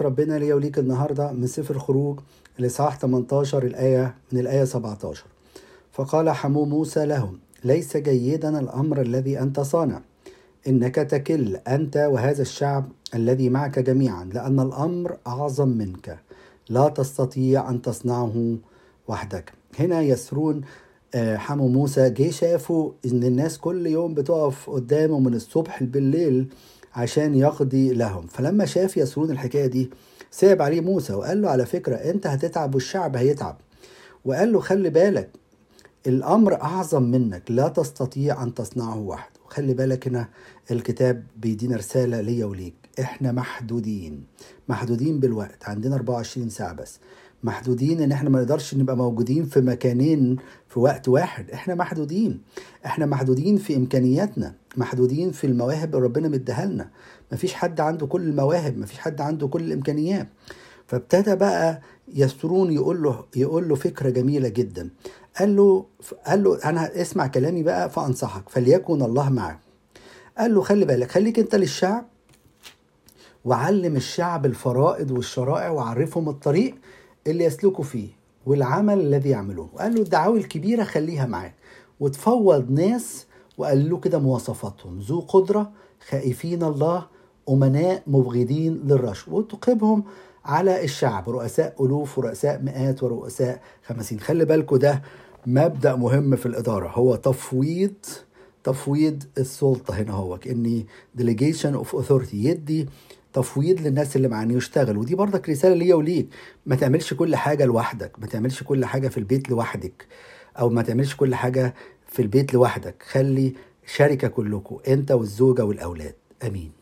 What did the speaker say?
ربنا ليا وليك النهارده من سفر الخروج الاصحاح 18 الآية من الآية 17 فقال حمو موسى لهم ليس جيدا الأمر الذي أنت صانع. إنك تكل أنت وهذا الشعب الذي معك جميعا لأن الأمر أعظم منك. لا تستطيع أن تصنعه وحدك. هنا يسرون آه، حمو موسى جه شافوا إن الناس كل يوم بتقف قدامه من الصبح بالليل عشان يقضي لهم. فلما شاف يسرون الحكاية دي صعب عليه موسى وقال له على فكرة أنت هتتعب والشعب هيتعب. وقال له خلي بالك الأمر أعظم منك لا تستطيع أن تصنعه وحده. خلي بالك هنا الكتاب بيدينا رسالة ليا وليك. إحنا محدودين محدودين بالوقت عندنا 24 ساعة بس. محدودين إن إحنا ما نقدرش نبقى موجودين في مكانين في وقت واحد. إحنا محدودين. إحنا محدودين في إمكانياتنا. محدودين في المواهب اللي ربنا مديها لنا. مفيش حد عنده كل المواهب. مفيش حد عنده كل الإمكانيات. فابتدى بقى يسرون يقول له يقول له فكرة جميلة جدا. قال له قال له أنا اسمع كلامي بقى فأنصحك. فليكن الله معك. قال له خلي بالك خليك أنت للشعب وعلم الشعب الفرائض والشرائع وعرفهم الطريق اللي يسلكوا فيه والعمل الذي يعملونه وقال له الدعاوي الكبيرة خليها معاك وتفوض ناس وقال له كده مواصفاتهم. ذو قدرة خائفين الله أمناء مبغضين للرشوه وتقبهم على الشعب رؤساء ألوف ورؤساء مئات ورؤساء خمسين. خلي بالكم ده مبدأ مهم في الإدارة. هو تفويض تفويض السلطة هنا هو. كأني delegation اوف authority يدي تفويض للناس اللي معاني يشتغل ودي برضك رسالة ليا وليك. ما تعملش كل حاجة لوحدك. ما تعملش كل حاجة في البيت لوحدك. أو ما تعملش كل حاجة في البيت لوحدك. خلي شركة كلكم أنت والزوجة والأولاد. آمين.